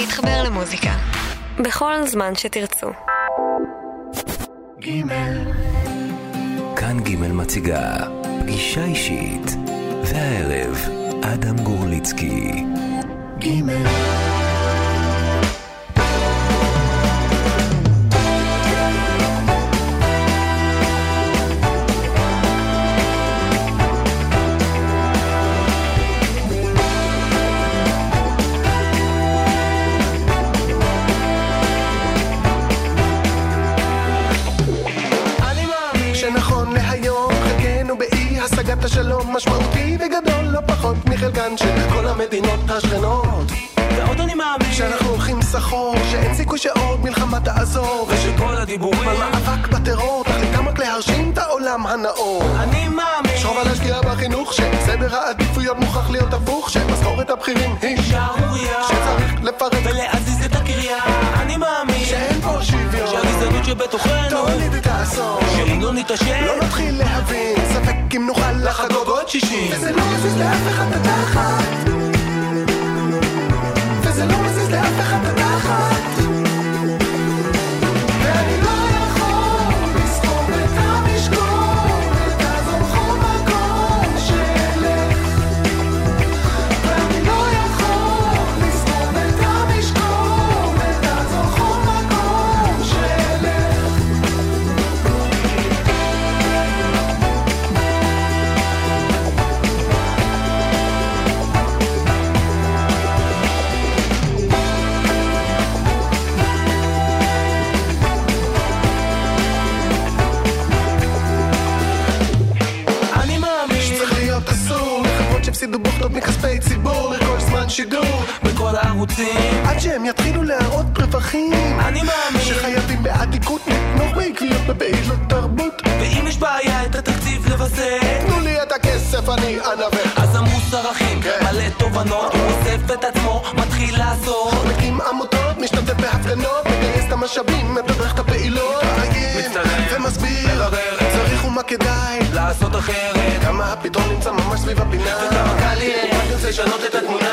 להתחבר למוזיקה. בכל זמן שתרצו. כאן ג' מציגה פגישה אישית, והערב אדם גורליצקי. ג' שעוד מלחמה תעזור ושכל הדיבורים על מאבק בטרור תכליתם רק להרשים את העולם הנאור. אני מאמין. שרוב על השקיעה בחינוך שסדר העדיפויות מוכרח להיות הפוך שמשכורת הבכירים היא שערורייה. שצריך לפרק ולהזיז את הקריה. אני מאמין שאין פה שוויון. שהגזענות שבתוכנו תוליד את האסון. שאם לא נתעשת לא נתחיל להבין ספק אם נוכל לחגוג עוד שישים. וזה לא מזיז לאף אחד את התחת. וזה לא מזיז לאף אחד את התחת הערוצים עד שהם יתחילו להראות רווחים. אני מאמין שחייבים בעתיקות לתמוך בעקביות בפעילות תרבות. ואם יש בעיה את התקציב לבסס תנו לי את הכסף אני אנווט אז המוסר ערכים כן. מלא תובנות. הוא אוסף את עצמו מתחיל לעשות. מקים עמותות, משתתף בהפגנות מגייס את המשאבים, מתדרך את הפעילות. מצטלם, ומסביר מברר. צריך ומה כדאי. לעשות אחרת. כמה הפתרון נמצא ממש סביב הפינה. וכמה קל יהיה רק לשנות את התמונה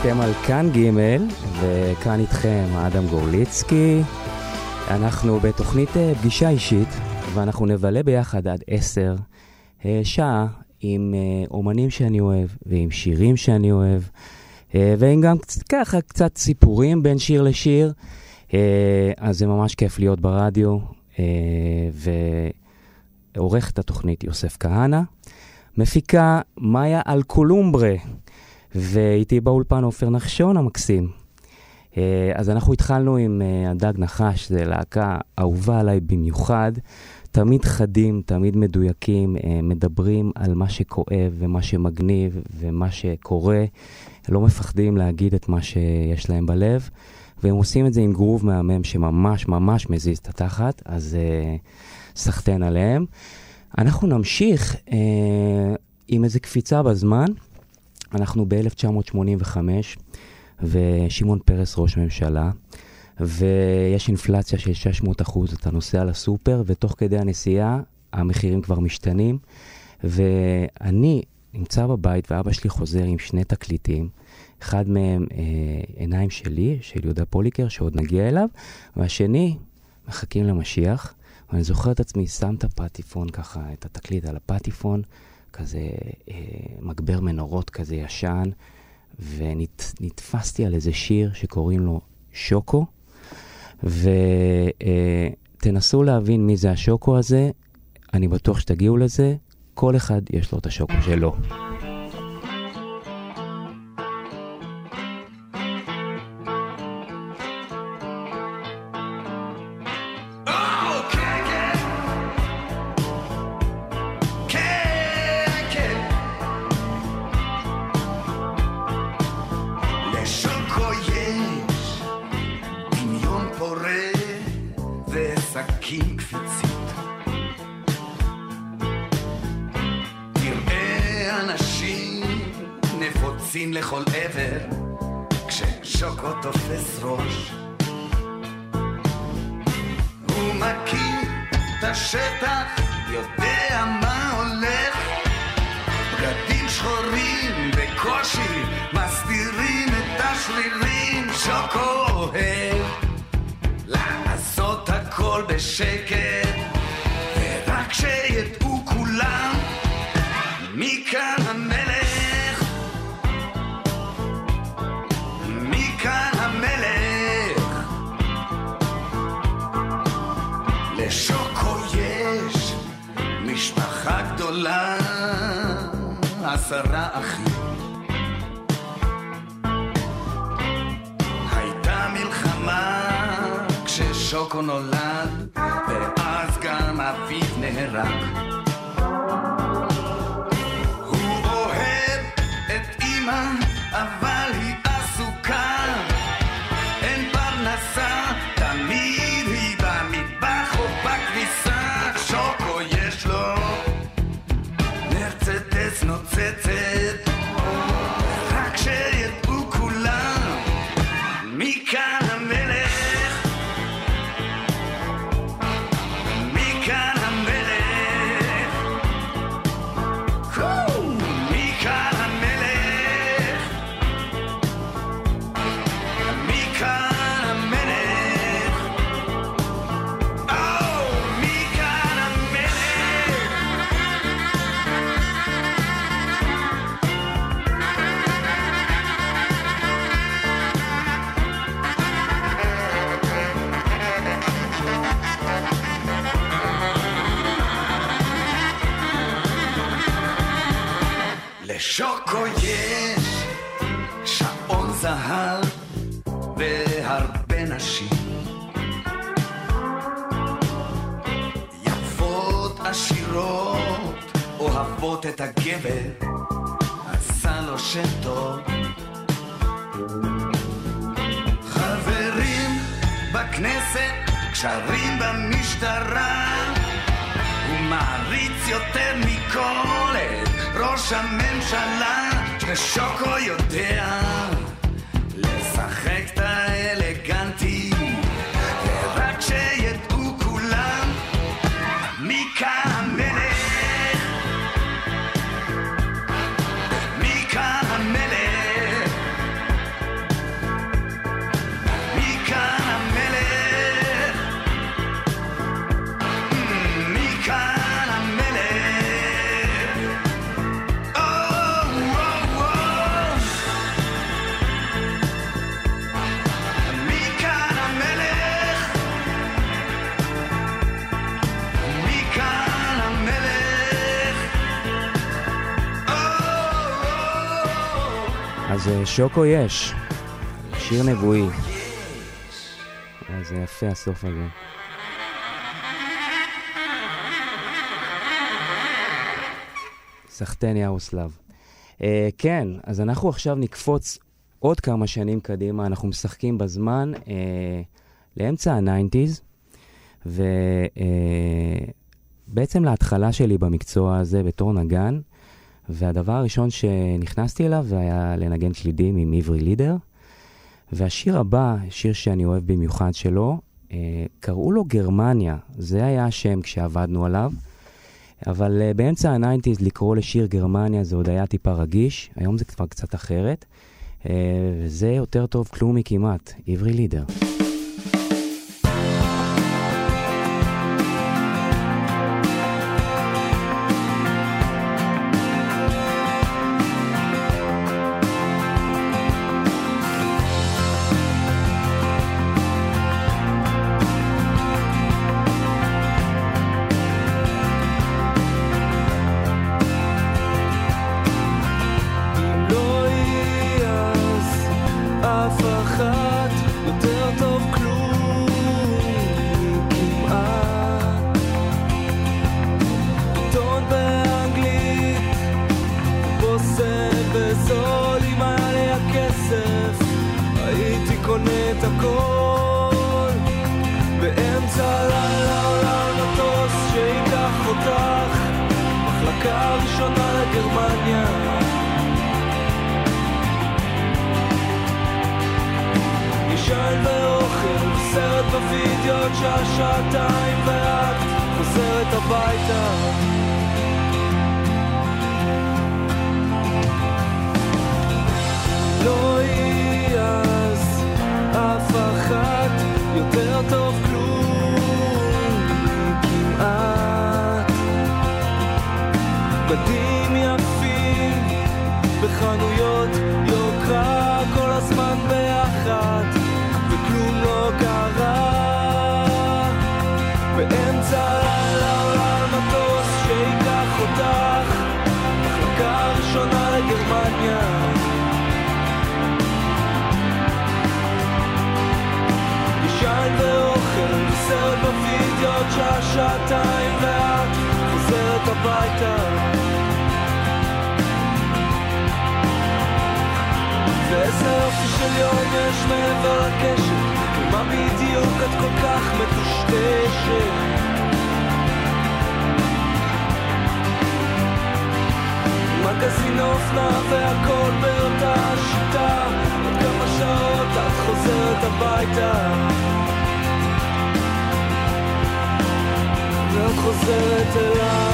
אתם על כאן ג' וכאן איתכם אדם גורליצקי. אנחנו בתוכנית אה, פגישה אישית, ואנחנו נבלה ביחד עד עשר אה, שעה עם אה, אומנים שאני אוהב, ועם שירים שאני אוהב, ועם גם ככה קצת סיפורים בין שיר לשיר. אז זה ממש כיף להיות ברדיו, ועורך את התוכנית יוסף כהנא. מפיקה מאיה אלקולומברה. ואיתי באולפן עופר נחשון המקסים. אה, אז אנחנו התחלנו עם אה, הדג נחש, זו להקה אהובה עליי במיוחד. תמיד חדים, תמיד מדויקים, אה, מדברים על מה שכואב ומה שמגניב ומה שקורה. לא מפחדים להגיד את מה שיש להם בלב, והם עושים את זה עם גרוב מהמם שממש ממש מזיז את התחת, אז סחטיין עליהם. אנחנו נמשיך עם איזו קפיצה בזמן, אנחנו ב-1985, ושמעון פרס ראש ממשלה, ויש אינפלציה של 600 אחוז, אתה נוסע לסופר, ותוך כדי הנסיעה המחירים כבר משתנים, ואני נמצא בבית ואבא שלי חוזר עם שני תקליטים. אחד מהם אה, עיניים שלי, של יהודה פוליקר, שעוד נגיע אליו, והשני, מחכים למשיח. ואני זוכר את עצמי, שם את הפטיפון ככה, את התקליט על הפטיפון, כזה אה, מגבר מנורות כזה ישן, ונתפסתי על איזה שיר שקוראים לו שוקו, ותנסו אה, להבין מי זה השוקו הזה, אני בטוח שתגיעו לזה, כל אחד יש לו את השוקו שלו. במשטרה הוא מעריץ יותר מכל את ראש הממשלה ושוקו יודע או. אז אה, שוקו יש, שיר נבואי. זה יפה הסוף הזה. סחטיין ירוסלב. אה, כן, אז אנחנו עכשיו נקפוץ עוד כמה שנים קדימה, אנחנו משחקים בזמן אה, לאמצע ה nineties, ובעצם אה, להתחלה שלי במקצוע הזה בתור נגן, והדבר הראשון שנכנסתי אליו היה לנגן קלידים עם עברי לידר. והשיר הבא, שיר שאני אוהב במיוחד שלו, אה, קראו לו גרמניה, זה היה השם כשעבדנו עליו. אבל אה, באמצע ה nineties לקרוא לשיר גרמניה זה עוד היה טיפה רגיש, היום זה כבר קצת אחרת. אה, וזה יותר טוב כלום מכמעט, עברי לידר. שעה שעתיים ואת חוזרת הביתה. ואיזה יופי של יום יש מעבר לקשר ומה בדיוק את כל כך מטושטשת? מגזין אופנה והכל באותה שיטה עוד כמה שעות את חוזרת הביתה חוזרת אליו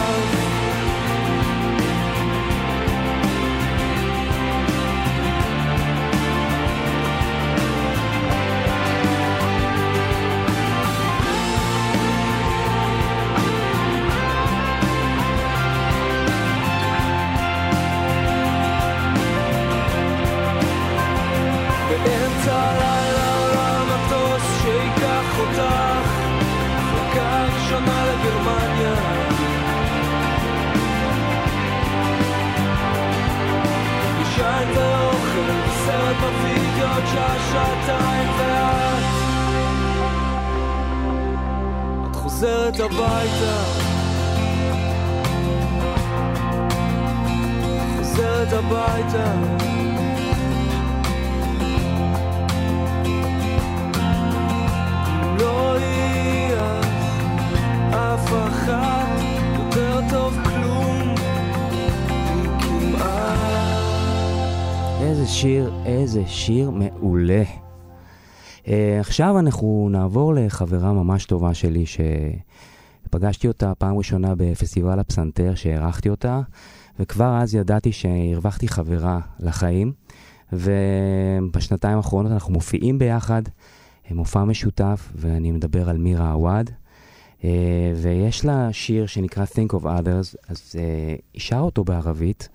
עכשיו אנחנו נעבור לחברה ממש טובה שלי, שפגשתי אותה פעם ראשונה בפסטיבל הפסנתר, שהערכתי אותה, וכבר אז ידעתי שהרווחתי חברה לחיים, ובשנתיים האחרונות אנחנו מופיעים ביחד, אה, מופע משותף, ואני מדבר על מירה עוואד. Uh, ויש לה שיר שנקרא Think of Others, אז היא שרה אותו בערבית,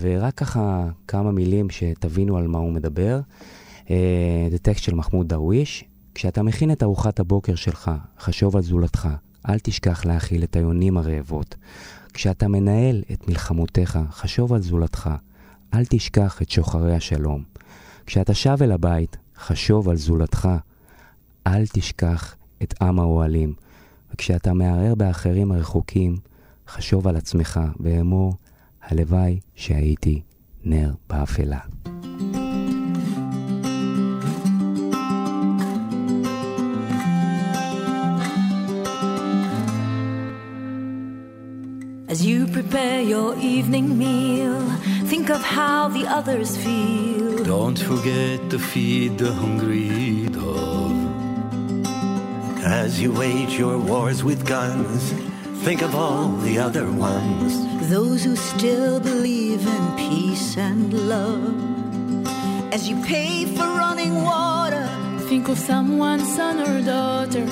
ורק ככה כמה מילים שתבינו על מה הוא מדבר. זה טקסט של מחמוד דרוויש. כשאתה מכין את ארוחת הבוקר שלך, חשוב על זולתך. אל תשכח להאכיל את היונים הרעבות. כשאתה מנהל את מלחמותיך, חשוב על זולתך. אל תשכח את שוחרי השלום. כשאתה שב אל הבית, חשוב על זולתך. אל תשכח את עם האוהלים. וכשאתה מערער באחרים הרחוקים, חשוב על עצמך ואמור, הלוואי שהייתי נר באפלה. Prepare your evening meal, think of how the others feel. Don't forget to feed the hungry dove. As you wage your wars with guns, think of all the other ones. Those who still believe in peace and love. As you pay for running water, think of someone's son or daughter,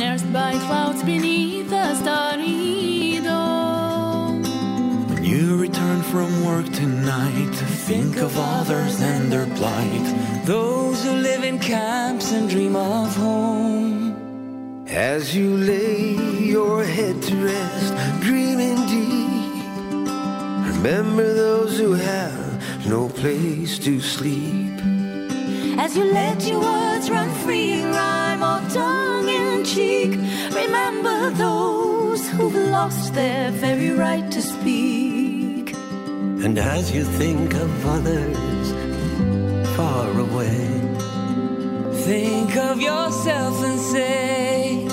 nursed by clouds beneath the starry. When you return from work tonight, to think of others and their plight. Those who live in camps and dream of home. As you lay your head to rest, dreaming deep, remember those who have no place to sleep. As you let your words run free, rhyme or tongue in cheek, remember those who've lost their very right to speak. And as you think of others far away, think of yourself and say,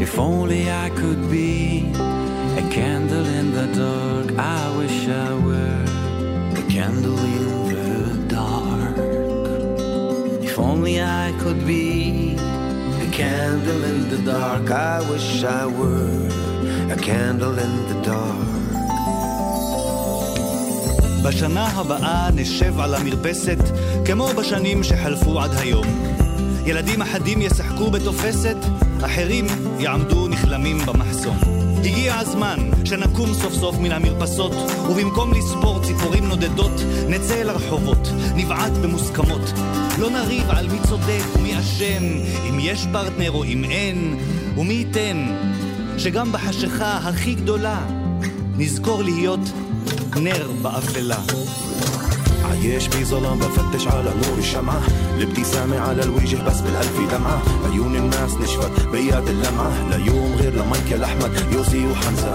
If only I could be a candle in the dark, I wish I were a candle in the dark. If only I could be a candle in the dark, I wish I were a candle in the dark. בשנה הבאה נשב על המרפסת כמו בשנים שחלפו עד היום. ילדים אחדים ישחקו בתופסת, אחרים יעמדו נכלמים במחסום. הגיע הזמן שנקום סוף סוף מן המרפסות, ובמקום לספור ציפורים נודדות, נצא אל הרחובות, נבעט במוסכמות. לא נריב על מי צודק ומי אשם, אם יש פרטנר או אם אין, ומי ייתן שגם בחשיכה הכי גדולה נזכור להיות נר באפלה. عايش بظلام بفتش على نور الشمعة. الابتسامة على الوجه بس بالألف دمعة. عيون الناس نشفت بيات اللمعة. ليوم غير لمايكل أحمد يوسي وحمزة.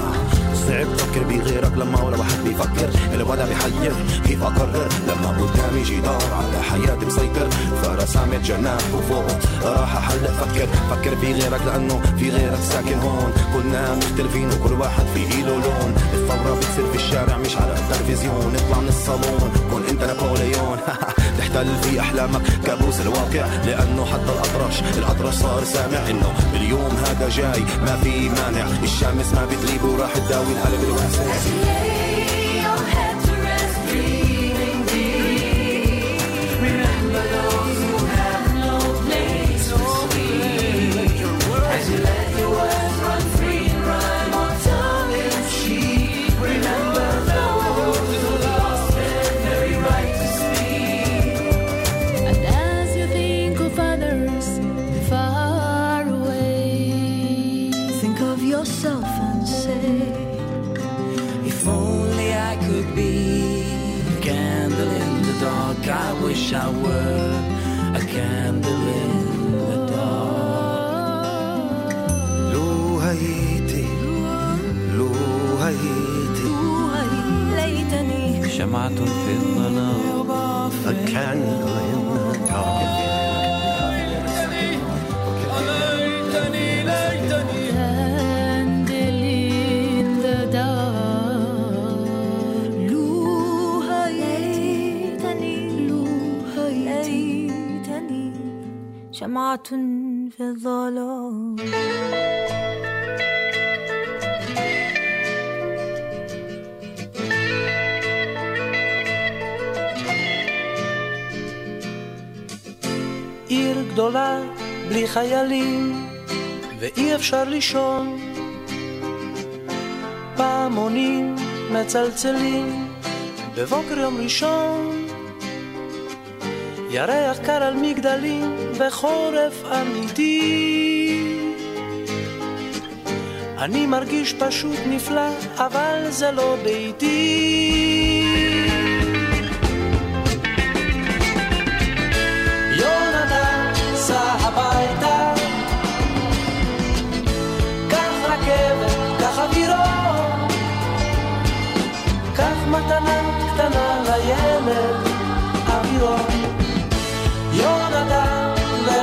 صعب فكر بغيرك لما ولا واحد بيفكر. الوضع بيحير كيف أقرر؟ لما قدامي جدار على حياتي مسيطر. فرسامة جناح وفوق راح أحل فكر. فكر في غيرك لأنه في غيرك ساكن هون. كلنا مختلفين وكل واحد في إيده لون. الثورة بتصير في الشارع مش على التلفزيون. اطلع من الصالون كون أنت نابليون تحتل في أحلامك كابوس الواقع لأنه حتى الأطرش الأطرش صار سامع إنه اليوم هذا جاي ما في مانع. الشمس ما بتغيب وراح تداوي القلب الواسع. yourself and say, If only I could be a candle in the dark, I wish I were a candle in the dark. لو هيتي لو هيتي ليتني شمعة في الظلام a candle شمعة في الظلام עיר גדולה בלי חיילים ואי אפשר לישון פעמונים מצלצלים בבוקר יום ראשון ירח קר על מגדלים וחורף אמיתי אני מרגיש פשוט נפלא אבל זה לא ביתי יונתן, סע הביתה. קח רכבת, קח אווירון. קח מתנה קטנה לילד, אווירון.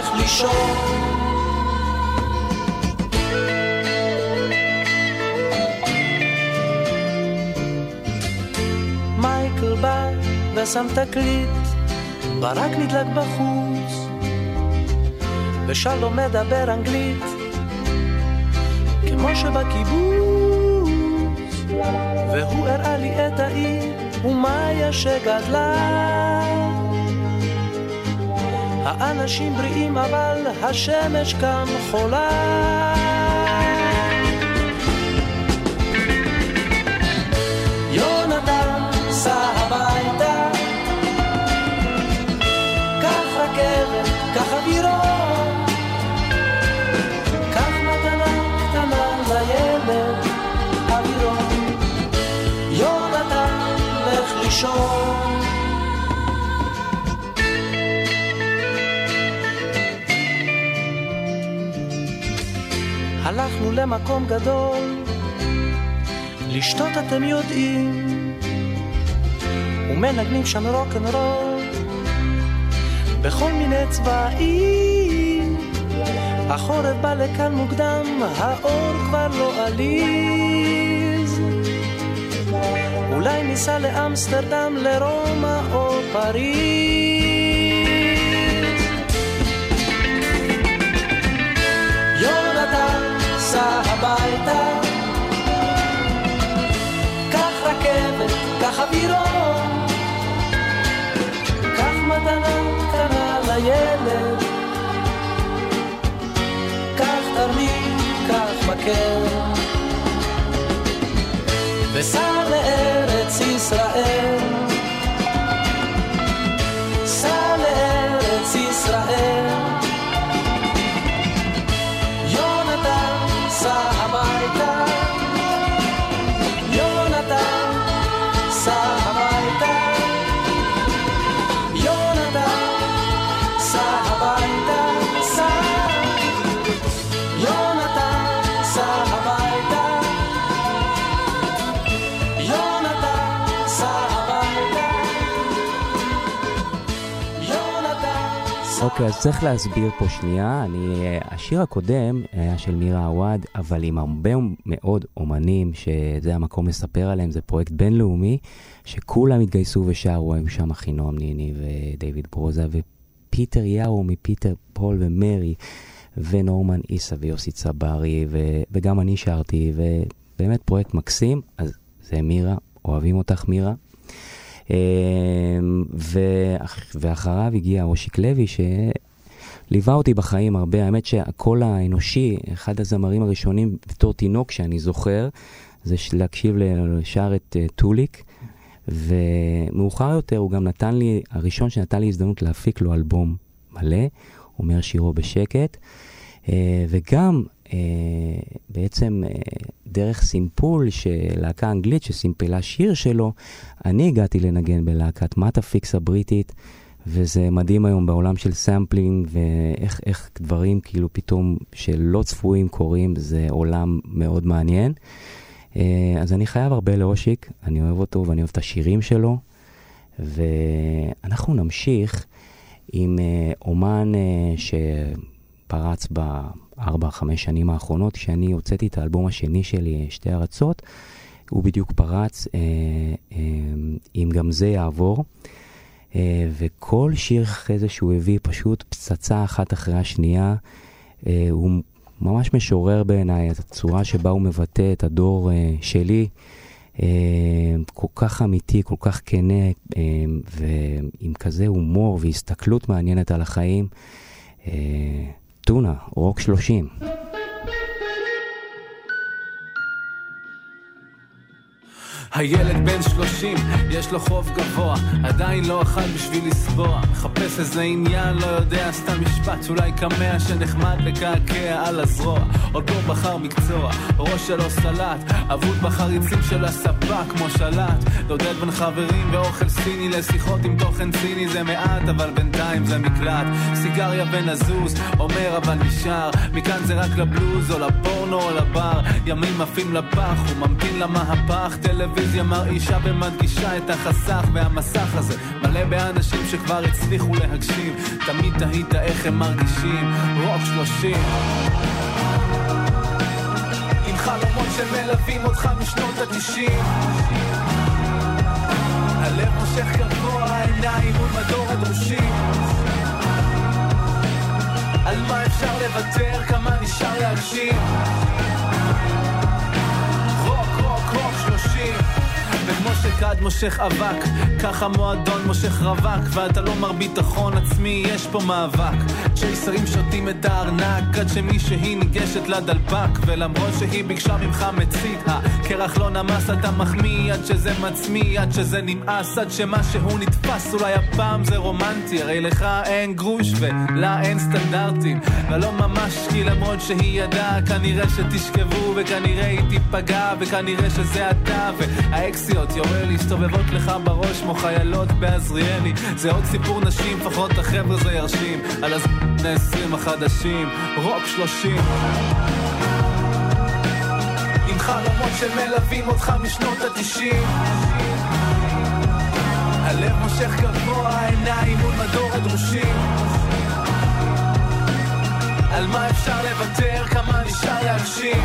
הולך לישון מייקל בא ושם תקליט, ברק נדלק בחוץ, ושלום מדבר אנגלית, כמו שבקיבוץ, והוא הראה לי את העיר, ומאיה שגדלה. האנשים בריאים אבל השמש כאן חולה. הלכנו למקום גדול, לשתות אתם יודעים, ומנגנים שם רוקנרול, בכל מיני צבעים. החורף בא לכאן מוקדם, האור כבר לא עליז. אולי ניסע לאמסטרדם, לרומא או פריז. סע הביתה, קח רכבת, קח אווירון, קח מתנה קטנה לילד, קח תרמיד, קח מקל, וסע לארץ ישראל. אוקיי, אז צריך להסביר פה שנייה. אני, אה, השיר הקודם היה של מירה עווד, אבל עם הרבה מאוד אומנים, שזה המקום לספר עליהם, זה פרויקט בינלאומי, שכולם התגייסו ושרו, היו שם אחינועם ניני ודייוויד ברוזה ופיטר יארו מפיטר פול ומרי, ונורמן איסה ויוסי צברי, ו, וגם אני שרתי, ובאמת פרויקט מקסים. אז זה מירה, אוהבים אותך מירה. אמ, ואח- ואחריו הגיע אושיק לוי, שליווה אותי בחיים הרבה. האמת שהקול האנושי, אחד הזמרים הראשונים בתור תינוק שאני זוכר, זה להקשיב לשער את אה, טוליק. ומאוחר יותר הוא גם נתן לי, הראשון שנתן לי הזדמנות להפיק לו אלבום מלא, אומר שירו בשקט. אה, וגם בעצם אה, דרך סימפול של להקה אנגלית שסימפלה שיר שלו, אני הגעתי לנגן בלהקת Mattafix הבריטית, וזה מדהים היום בעולם של sampling, ואיך איך דברים כאילו פתאום שלא צפויים קורים, זה עולם מאוד מעניין. אה, אז אני חייב הרבה לאושיק, אני אוהב אותו ואני אוהב את השירים שלו, ואנחנו נמשיך עם אה, אומן אה, שפרץ בארבע, חמש שנים האחרונות, כשאני הוצאתי את האלבום השני שלי, שתי ארצות, הוא בדיוק פרץ, אה, אה, אם גם זה יעבור. אה, וכל שיר אחרי זה שהוא הביא, פשוט פצצה אחת אחרי השנייה. אה, הוא ממש משורר בעיניי, את הצורה שבה הוא מבטא את הדור אה, שלי. אה, כל כך אמיתי, כל כך כנה, אה, ועם כזה הומור והסתכלות מעניינת על החיים. טונה, רוק 30. הילד בן שלושים, יש לו חוב גבוה, עדיין לא אכל בשביל לסבוע. מחפש איזה עניין, לא יודע, סתם משפט, אולי קמע שנחמד לקעקע על הזרוע. עוד לא בחר מקצוע, ראש שלו סלט, אבוד בחריצים של הספה כמו שלט. דודד בין חברים ואוכל סיני לשיחות עם תוכן ציני זה מעט, אבל בינתיים זה מקלט. סיגריה ונזוז, אומר אבל נשאר, מכאן זה רק לבלוז או לפורנו או לבר. ימים עפים לפח, הוא ממתין למהפך, טלוויזיה מרעישה ומדגישה את החסך והמסך הזה. מלא באנשים שכבר הצליחו להגשים. תמיד תהית איך הם מרגישים. רוק שלושים. עם חלומות שמלווים אותך משנות התשעים. הלב מושך גבוה העיניים מול מדור הדרושים. על מה אפשר לוותר, כמה נשאר להגשים שכד מושך אבק, ככה מועדון מושך רווק ואתה לא מר ביטחון עצמי, יש פה מאבק. צ'ייסרים שותים את הארנק עד שמישהי ניגשת לדלפק ולמרות שהיא ביקשה ממך מצית הקרח לא נמס אתה מחמיא עד שזה מצמיא עד שזה נמאס עד שמשהו נתפס אולי הפעם זה רומנטי הרי לך אין גרוש ולה אין סטנדרטים. ולא ממש כי למרות שהיא ידעה כנראה שתשכבו וכנראה היא תיפגע וכנראה שזה אתה והאקסיות יורל מסתובבות לך בראש כמו חיילות בעזריאלי. זה עוד סיפור נשים לפחות החבר'ה זה ירשים על הז... בני עשרים החדשים רוק שלושים. עם חלומות שמלווים אותך משנות התשעים. הלב מושך גבוה, העיניים מול מדור הדרושים. על מה אפשר לוותר, כמה נשאר להגשים?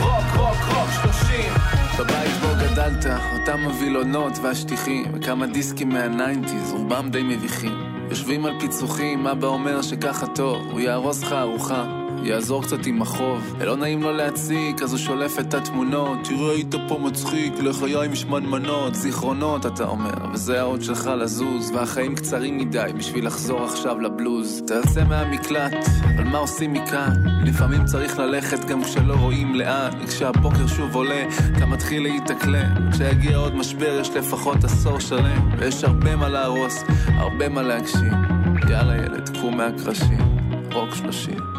רוק, רוק, רוק, שלושים בבית בו גדלת, אותם הווילונות והשטיחים וכמה דיסקים מה nineties, רובם די מביכים. יושבים על פיצוחים, אבא אומר שככה טוב? הוא יארוז לך ארוחה יעזור קצת עם החוב. ולא נעים לו להציק, אז הוא שולף את התמונות. תראה היית פה מצחיק, לחיי משמנמנות זיכרונות אתה אומר, וזה האות שלך לזוז והחיים קצרים מדי בשביל לחזור עכשיו לבלוז אתה יוצא מהמקלט, אבל מה עושים מכאן? לפעמים צריך ללכת גם כשלא רואים לאן. וכשהבוקר שוב עולה, אתה מתחיל להתאקלם. כשיגיע עוד משבר יש לפחות עשור שלם ויש הרבה מה להרוס, הרבה מה להגשים. יאללה ילד, קחו מהקרשים. רוק שלושים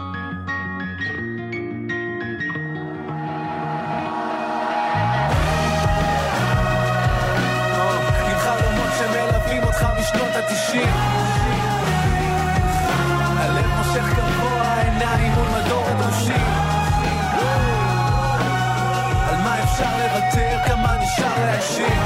התשעים הלב מושך גבוה, העיניים מול מדור הדרושים על מה אפשר לוותר, כמה נשאר להגשים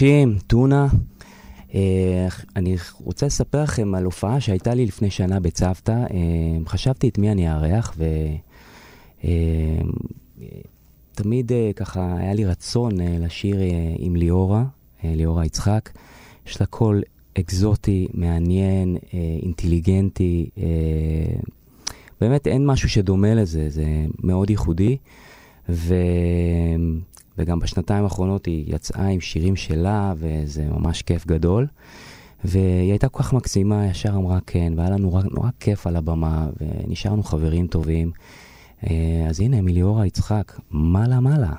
30, טונה. אה, אני רוצה לספר לכם על הופעה שהייתה לי לפני שנה בצוותא. אה, חשבתי את מי אני אארח, ותמיד אה, ככה היה לי רצון לשיר עם ליאורה, ליאורה יצחק. יש לה קול אקזוטי, מעניין, אינטליגנטי. באמת אין משהו שדומה לזה, זה מאוד ייחודי. ו... וגם בשנתיים האחרונות היא יצאה עם שירים שלה, וזה ממש כיף גדול. והיא הייתה כל כך מקסימה, ישר אמרה כן, והיה לנו נורא, נורא כיף על הבמה, ונשארנו חברים טובים. אה, אז הנה, מליאורה יצחק, מעלה מעלה.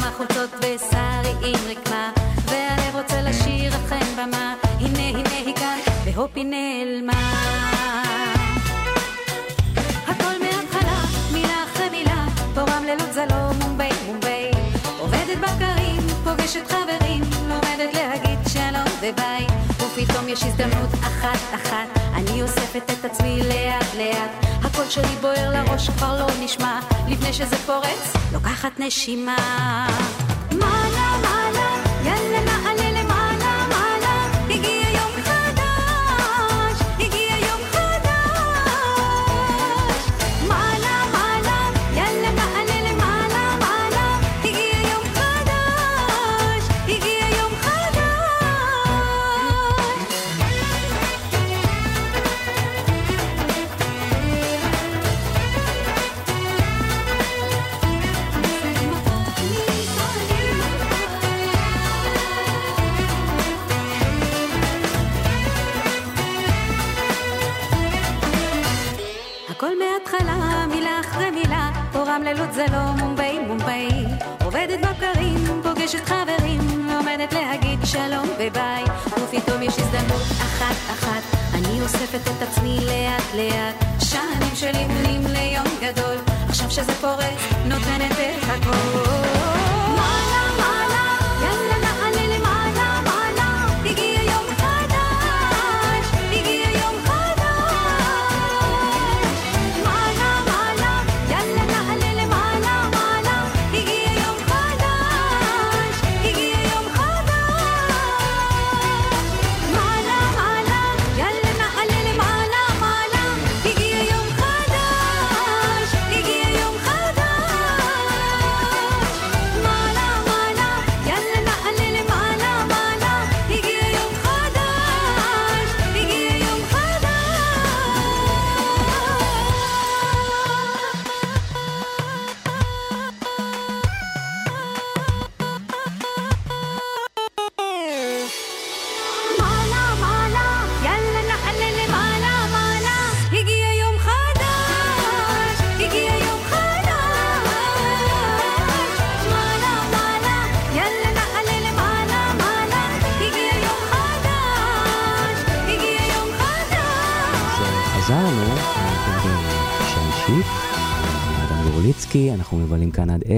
כמה חולצות ושרי עם רקמה. והלב רוצה לשיר אתכם במה, הנה הנה היא כאן, והופ היא נעלמה. הכל מההתחלה, מילה אחרי מילה, פה רמלה זה לא מומביי, מומביי. עובדת בקרים, פוגשת חברים, לומדת להגיד שלום וביי. ופתאום יש הזדמנות אחת-אחת, אני אוספת את עצמי לאט-לאט. הקול שלי בוער לראש, כבר לא נשמע, לפני שזה פורץ, לוקחת נשימה. מעלה, פה רמללות זה לא מומבאי מומבאי. עובדת בבקרים, פוגשת חברים, עומדת להגיד שלום וביי. ופתאום יש הזדמנות אחת אחת, אני אוספת את עצמי לאט לאט. שנים שלי בנים ליום גדול, עכשיו שזה פורץ, נותנת את הכל.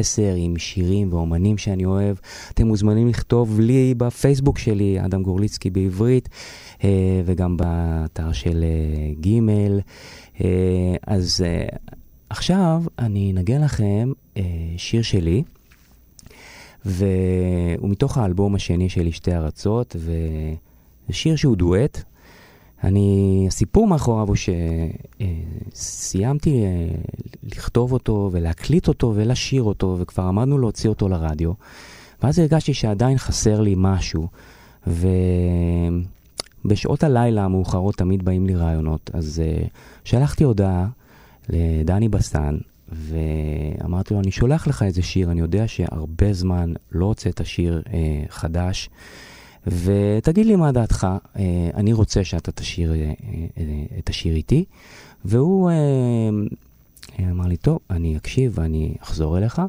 10 עם שירים ואומנים שאני אוהב. אתם מוזמנים לכתוב לי בפייסבוק שלי, אדם גורליצקי בעברית, אה, וגם באתר של אה, גימל. אה, אז עכשיו אני אנגן לכם שיר שלי. והוא מתוך האלבום השני שלי, שתי ארצות, וזה שיר שהוא דואט, אני, הסיפור מאחוריו הוא שסיימתי לכתוב אותו ולהקליט אותו ולשיר אותו, וכבר עמדנו להוציא אותו לרדיו, ואז הרגשתי שעדיין חסר לי משהו, ובשעות הלילה המאוחרות תמיד באים לי רעיונות, אז uh, שלחתי הודעה לדני בסן, ואמרתי לו, אני שולח לך איזה שיר, אני יודע שהרבה זמן לא הוצאת שיר uh, חדש. ותגיד לי מה דעתך, אה, אני רוצה שאתה תשאיר אה, אה, את השיר איתי. והוא אמר לי, טוב, אני אקשיב ואני אחזור אליך.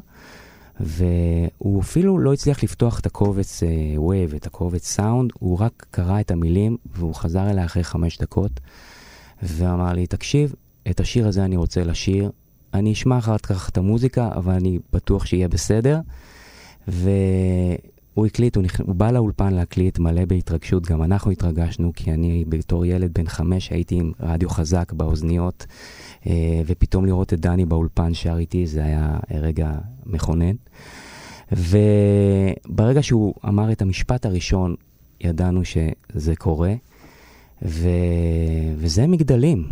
והוא אפילו לא הצליח לפתוח את הקובץ Wave, את הקובץ סאונד, הוא רק קרא את המילים והוא חזר אליי אחרי חמש דקות ואמר לי, תקשיב, את השיר הזה אני רוצה לשיר. אני אשמע אחר כך את המוזיקה, אבל אני בטוח שיהיה בסדר. הוא הקליט, הוא, נכ... הוא בא לאולפן להקליט מלא בהתרגשות, גם אנחנו התרגשנו, כי אני בתור ילד בן חמש הייתי עם רדיו חזק באוזניות, אה, ופתאום לראות את דני באולפן שר איתי, זה היה רגע מכונן. וברגע שהוא אמר את המשפט הראשון, ידענו שזה קורה, ו... וזה מגדלים.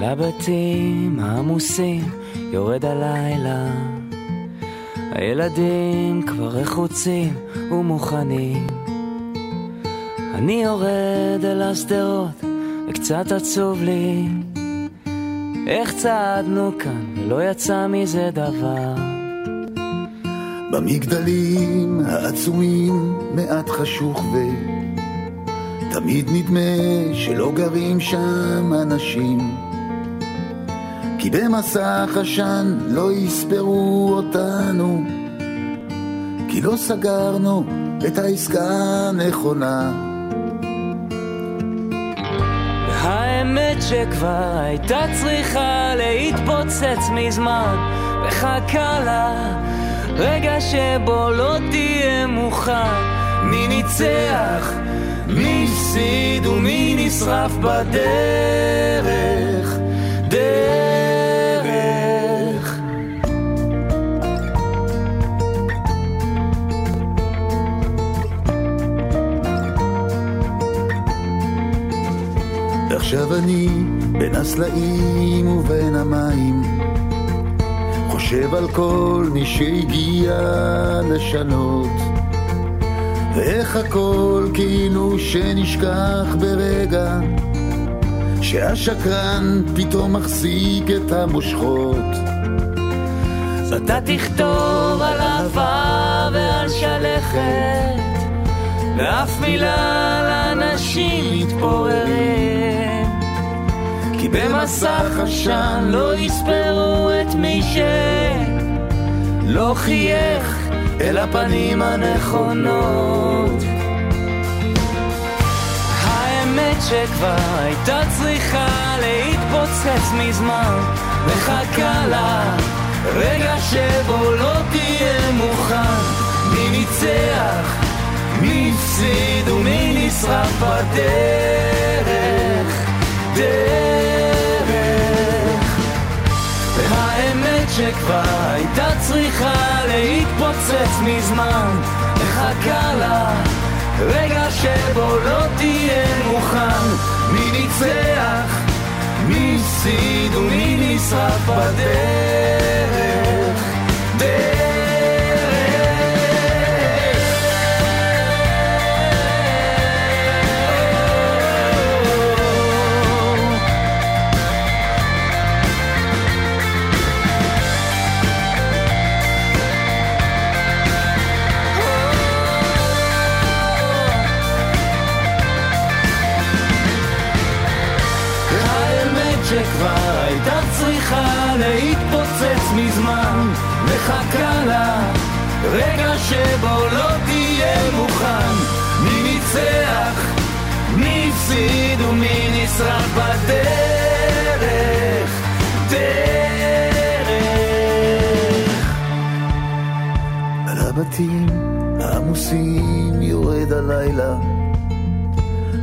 על הבתים העמוסים יורד הלילה. הילדים כבר רחוצים ומוכנים. אני יורד אל השדרות וקצת עצוב לי. איך צעדנו כאן ולא יצא מזה דבר. במגדלים העצומים מעט חשוך ו... תמיד נדמה שלא גרים שם אנשים כי במסך עשן לא יספרו אותנו כי לא סגרנו את העסקה הנכונה. האמת שכבר הייתה צריכה להתפוצץ מזמן וחכה לה רגע שבו לא תהיה מוכן. מי ניצח, מי הפסיד ומי נשרף בדרך ועכשיו אני בין הסלעים ובין המים. חושב על כל מי שהגיע לשנות. ואיך הכל כאילו שנשכח ברגע שהשקרן פתאום מחזיק את המושכות. אתה תכתוב על העבר ואף מילה לאנשים מתפוררים. במסך עשן לא יספרו את מי שלא חייך אל הפנים הנכונות. האמת שכבר הייתה צריכה להתפוצץ מזמן, מחכה לה רגע שבו לא תהיה מוכן. מי ניצח, מי הפסיד ומי נשרף בדרך, דרך. והאמת שכבר הייתה צריכה להתפוצץ מזמן, מחכה לה רגע שבו לא תהיה מוכן. מי ניצח, מי הפסיד ומי נשרף בדרך, הבתים העמוסים יורד הלילה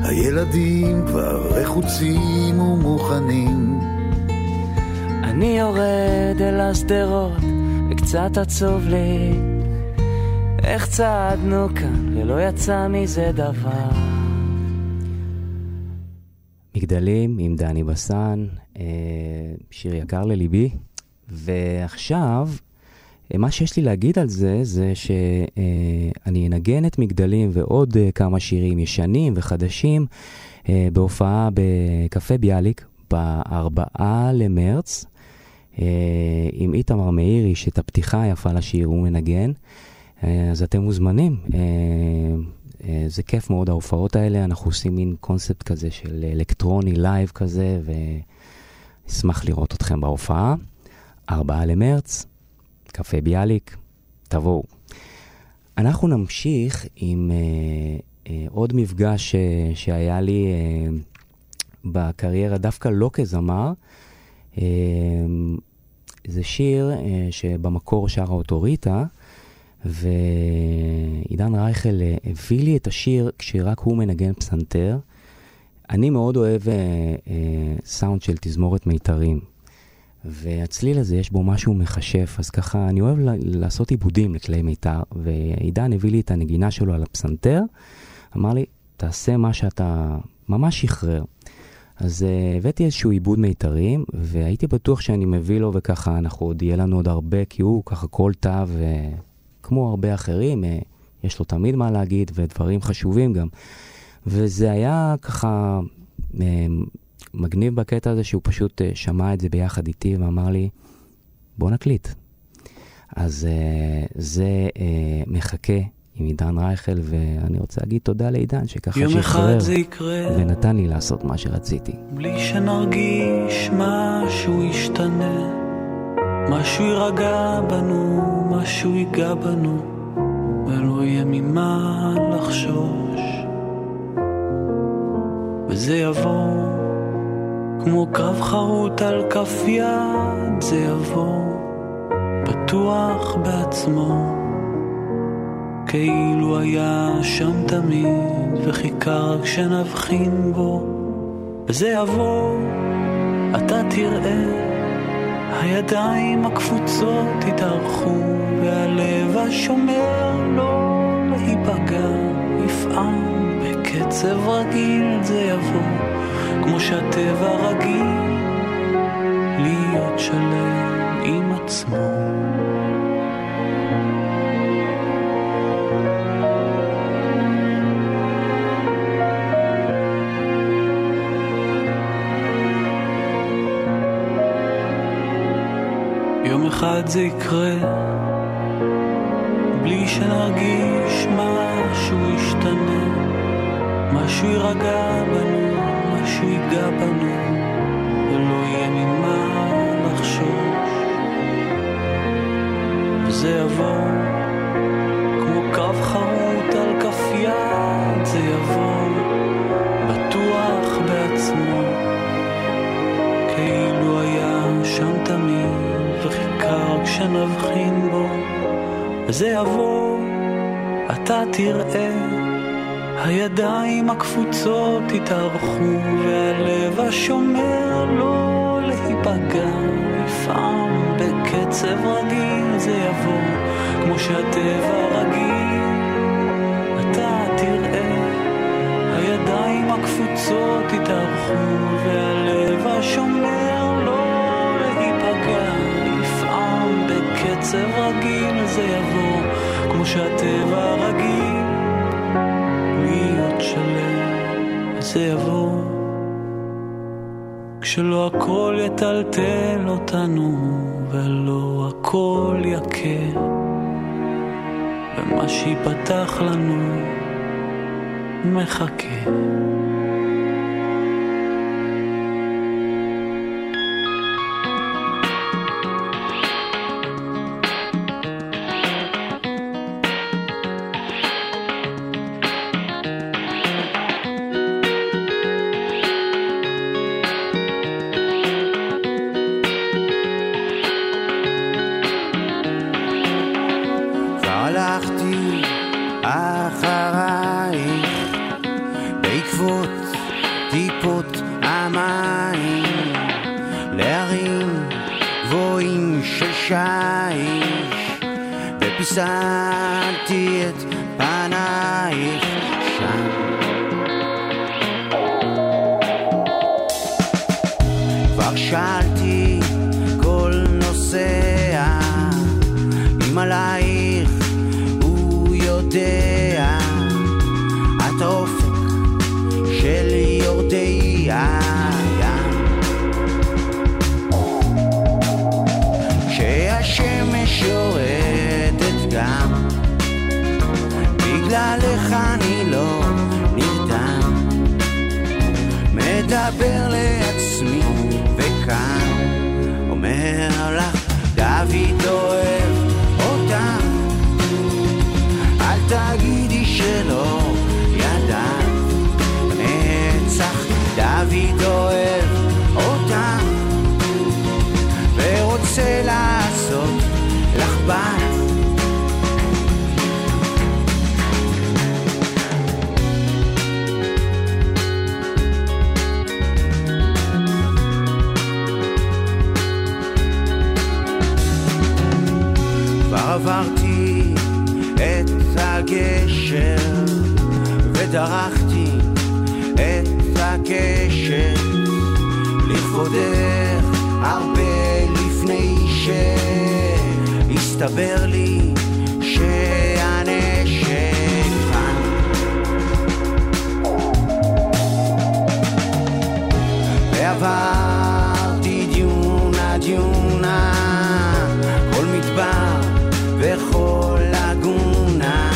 הילדים כבר לחוצים ומוכנים אני יורד אל השדרות, וקצת עצוב לי איך צעדנו כאן ולא יצא מזה דבר. מגדלים עם דני בסן, אה, שיר יקר לליבי. ועכשיו, מה שיש לי להגיד על זה, זה שאני אנגן את מגדלים ועוד אה, כמה שירים ישנים וחדשים אה, בהופעה בקפה ביאליק בארבעה למרץ, אה, עם איתמר מאירי, שאת הפתיחה היפה לשיר הוא מנגן. אה, אז אתם מוזמנים. אה, אה, זה כיף מאוד ההופעות האלה, אנחנו עושים מין קונספט כזה של אלקטרוני live כזה, ואשמח לראות אתכם בהופעה. ארבעה למרץ, קפה ביאליק, תבואו. אנחנו נמשיך עם אה, אה, עוד מפגש אה, שהיה לי אה, בקריירה, דווקא לא כזמר. אה, זה שיר אה, שבמקור שרה אותו ריטה, ועידן רייכל אה, הביא לי את השיר כשרק הוא מנגן פסנתר. אני מאוד אוהב אה, אה, סאונד של תזמורת מיתרים, והצליל הזה יש בו משהו מכשף, אז ככה אני אוהב לעשות עיבודים לכלי מיתר, ועידן הביא לי את הנגינה שלו על הפסנתר, אמר לי, תעשה מה שאתה ממש שחרר. אז uh, הבאתי איזשהו עיבוד מיתרים, והייתי בטוח שאני מביא לו, וככה אנחנו עוד יהיה לנו עוד הרבה, כי הוא ככה כל תו, uh, כמו הרבה אחרים, uh, יש לו תמיד מה להגיד, ודברים חשובים גם. וזה היה ככה uh, מגניב בקטע הזה, שהוא פשוט uh, שמע את זה ביחד איתי, ואמר לי, בוא נקליט. אז uh, זה uh, מחכה עם עידן רייכל, ואני רוצה להגיד תודה לעידן, שככה שחרר. ונתן לי לעשות מה שרציתי. בלי שנרגיש משהו ישתנה, משהו יירגע בנו, משהו ייגע בנו, ולא יהיה ממה לחשוש. וזה יבוא כמו קרב חרוט על כף יד, זה יבוא בטוח בעצמו. כאילו היה שם תמיד, וחיכה רק שנבחין בו. וזה יבוא, אתה תראה, הידיים הקפוצות יתארכו, והלב השומר לא להיפגע, יפעם בקצב רגיל זה יבוא, כמו שהטבע רגיל, להיות שלם עם עצמו. יום אחד זה יקרה, בלי שנרגיש משהו ישתנה, משהו יירגע בנו, משהו ייגע בנו, ולא יהיה ממה לחשוש. וזה יבוא כמו קו חרוט על כף יד, זה יבוא בטוח בעצמו, כאילו היה שם תמיד, וחיכה רק בו. וזה יבוא, אתה תראה, הידיים הקפוצות יתארכו, והלב השומר לא להיפגע, יפעם בקצב רגיל זה יבוא, כמו שהטבע רגיל. אתה תראה, הידיים הקפוצות יתארכו, והלב השומר לא להיפגע, יפעם בקצב רגיל זה יבוא, כמו שהטבע רגיל, שלם, זה יבוא. כשלא הכל יטלטל אותנו, ולא הכל יכה, ומה שיפתח לנו מחכה. לכבודך הרבה לפני שהסתבר לי שהנשק כאן. ועברתי דיונה דיונה כל מדבר וכל לגונה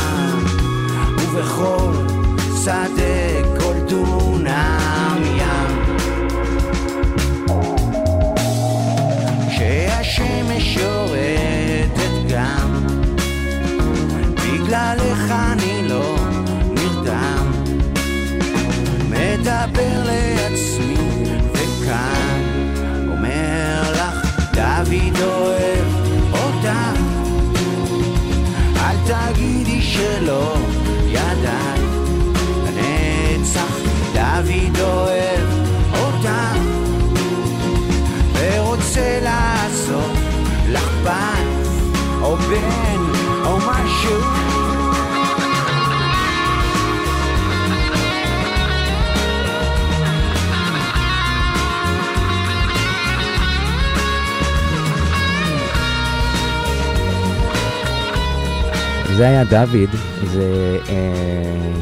ובכל אוהב אותך אל תגידי שלא ידעת. הנצח דוד אוהב אותך ורוצה לעשות לך בת או בן זה היה דוד, זה אה,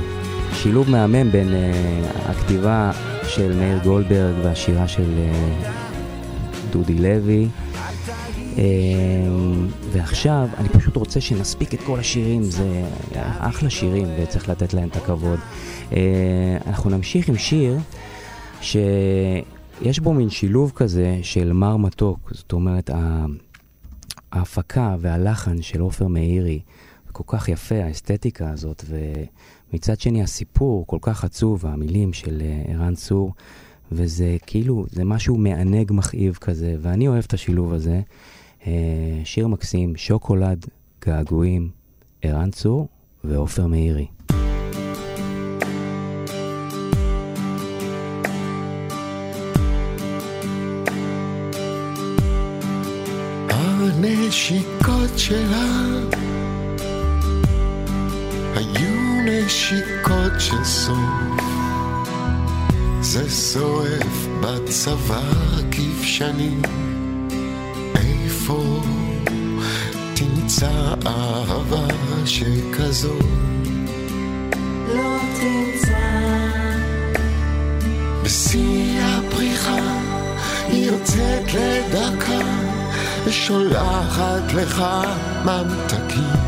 שילוב מהמם בין אה, הכתיבה של מאיר גולדברג והשירה של אה, דודי לוי. אה, ועכשיו אני פשוט רוצה שנספיק את כל השירים, זה אחלה שירים וצריך לתת להם את הכבוד. אה, אנחנו נמשיך עם שיר שיש בו מין שילוב כזה של מר מתוק, זאת אומרת ההפקה והלחן של עופר מאירי כל כך יפה, האסתטיקה הזאת, ומצד שני הסיפור כל כך עצוב, המילים של אה, ערן צור, וזה כאילו, זה משהו מענג מכאיב כזה, ואני אוהב את השילוב הזה. אה, שיר מקסים, שוקולד, געגועים, ערן צור ועופר מאירי. בצוואר כבשני. איפה תמצא אהבה שכזו? לא תמצא. בשיא הפריחה היא יוצאת לדרכה ושולחת לך ממתקים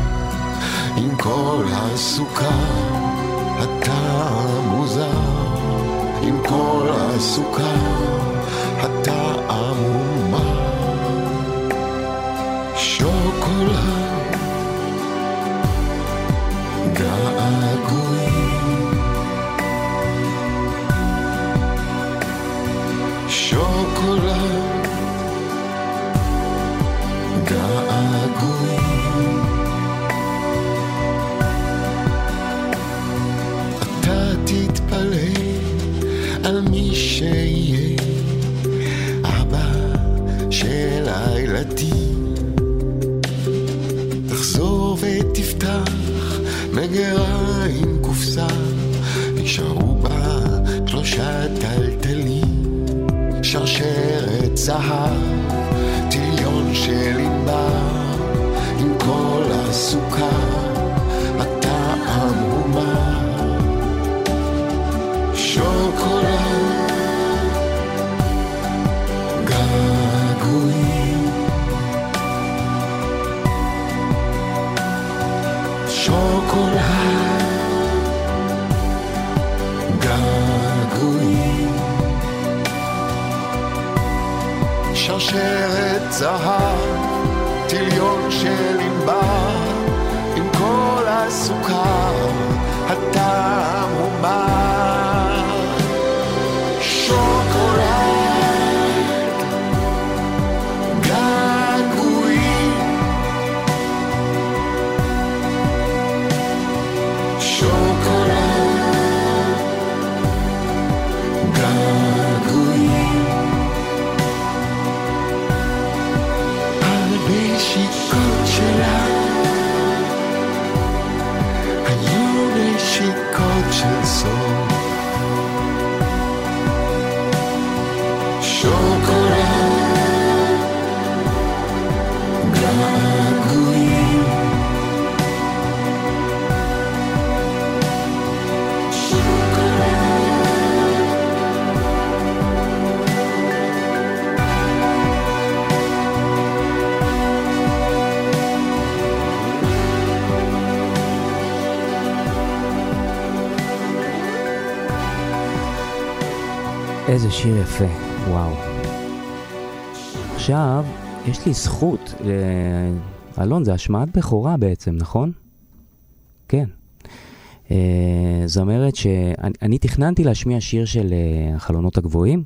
עם כל הסוכר הטעם מוזר עם כל הסוכר הטעם מומר מגירה עם קופסה נשארו בה שלושה טלטלים שרשרת זהב טיליון של ענבר עם כל הסוכר שרשרת זהב טיליון של ענבר עם כל הסוכר הטעם הוא מר איזה שיר יפה, וואו. עכשיו, יש לי זכות, אה, אלון, זה השמעת בכורה בעצם, נכון? כן. אה, זמרת שאני אני תכננתי להשמיע שיר של אה, החלונות הגבוהים,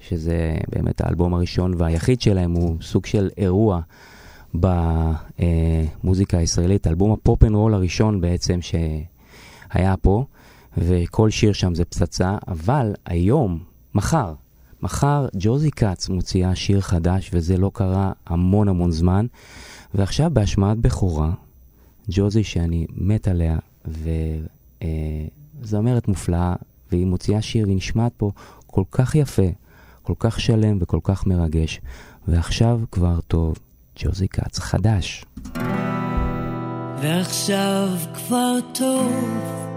שזה באמת האלבום הראשון והיחיד שלהם, הוא סוג של אירוע במוזיקה הישראלית, אלבום ה pop and roll הראשון בעצם שהיה פה, וכל שיר שם זה פצצה, אבל היום, מחר, מחר ג'וזי כץ מוציאה שיר חדש, וזה לא קרה המון המון זמן, ועכשיו בהשמעת בכורה, ג'וזי שאני מת עליה, וזמרת מופלאה, והיא מוציאה שיר והיא נשמעת פה כל כך יפה, כל כך שלם וכל כך מרגש, ועכשיו כבר טוב, ג'וזי כץ חדש. ועכשיו כבר טוב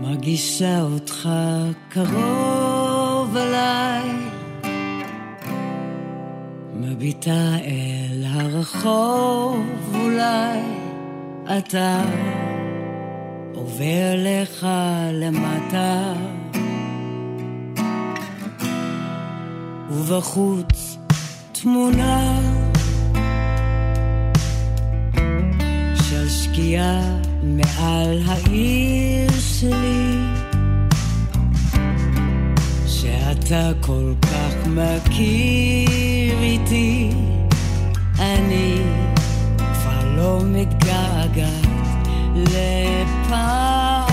מרגישה אותך קרוב אליי מביטה אל הרחוב, אולי אתה עובר לך למטה. ובחוץ תמונה של שקיעה מעל העיר שלי שאתה כל כך מכיר איתי. אני כבר לא מתגעגעת לפעם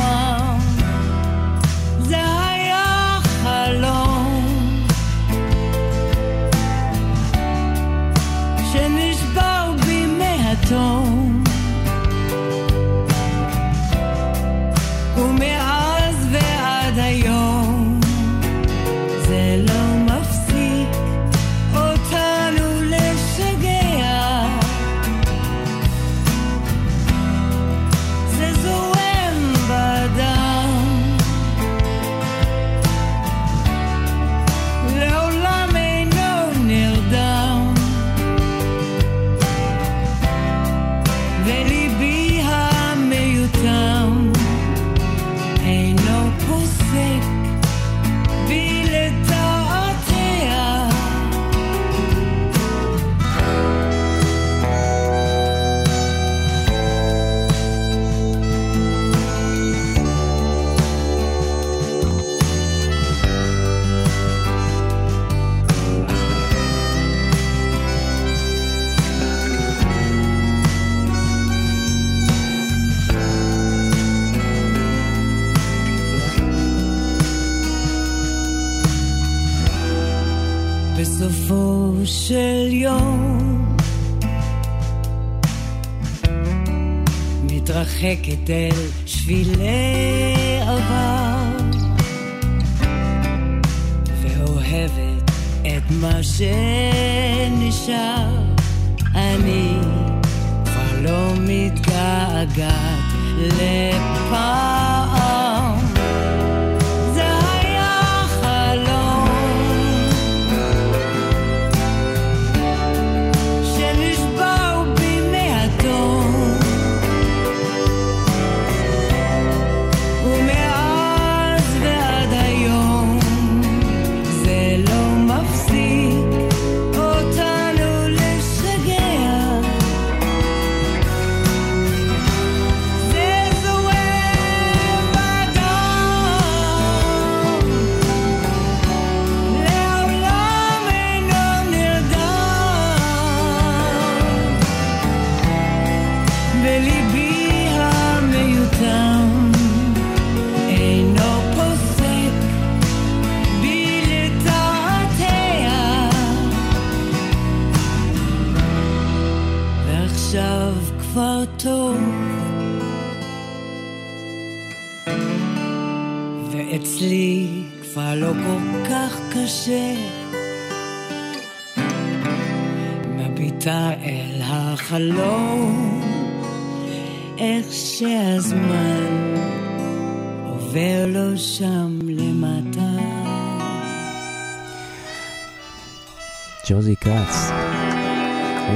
מתרחקת אל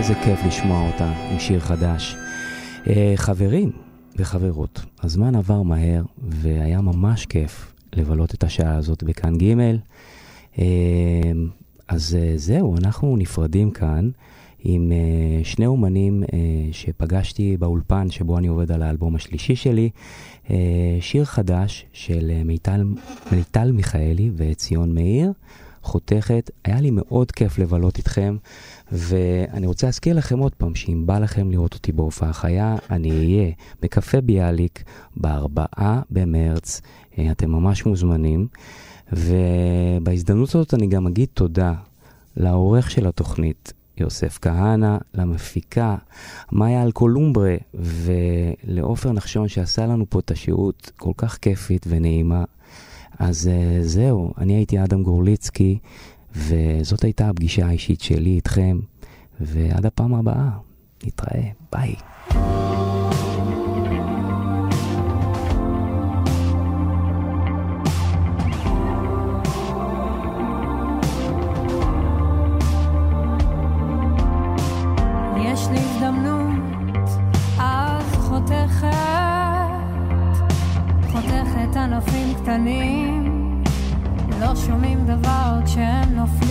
איזה כיף לשמוע אותה עם שיר חדש. אה, חברים וחברות, הזמן עבר מהר והיה ממש כיף לבלות את השעה הזאת בכאן ג'. אה, אז אה, זהו, אנחנו נפרדים כאן עם שני אומנים שפגשתי באולפן שבו אני עובד על האלבום השלישי שלי. שיר חדש של מיטל, מיטל מיכאלי וציון מאיר. חותכת, היה לי מאוד כיף לבלות איתכם, ואני רוצה להזכיר לכם עוד פעם, שאם בא לכם לראות אותי בהופעה חיה, אני אהיה בקפה ביאליק בארבעה במרץ, אה, אתם ממש מוזמנים, ובהזדמנות הזאת אני גם אגיד תודה לעורך של התוכנית, יוסף כהנא, למפיקה, מאיה אלקולומברה, ולעופר נחשון שעשה לנו פה את השהות כל כך כיפית ונעימה. אז uh, זהו, אני הייתי אדם גורליצקי, וזאת הייתה הפגישה האישית שלי איתכם, ועד הפעם הבאה, נתראה, ביי. שומעים דבר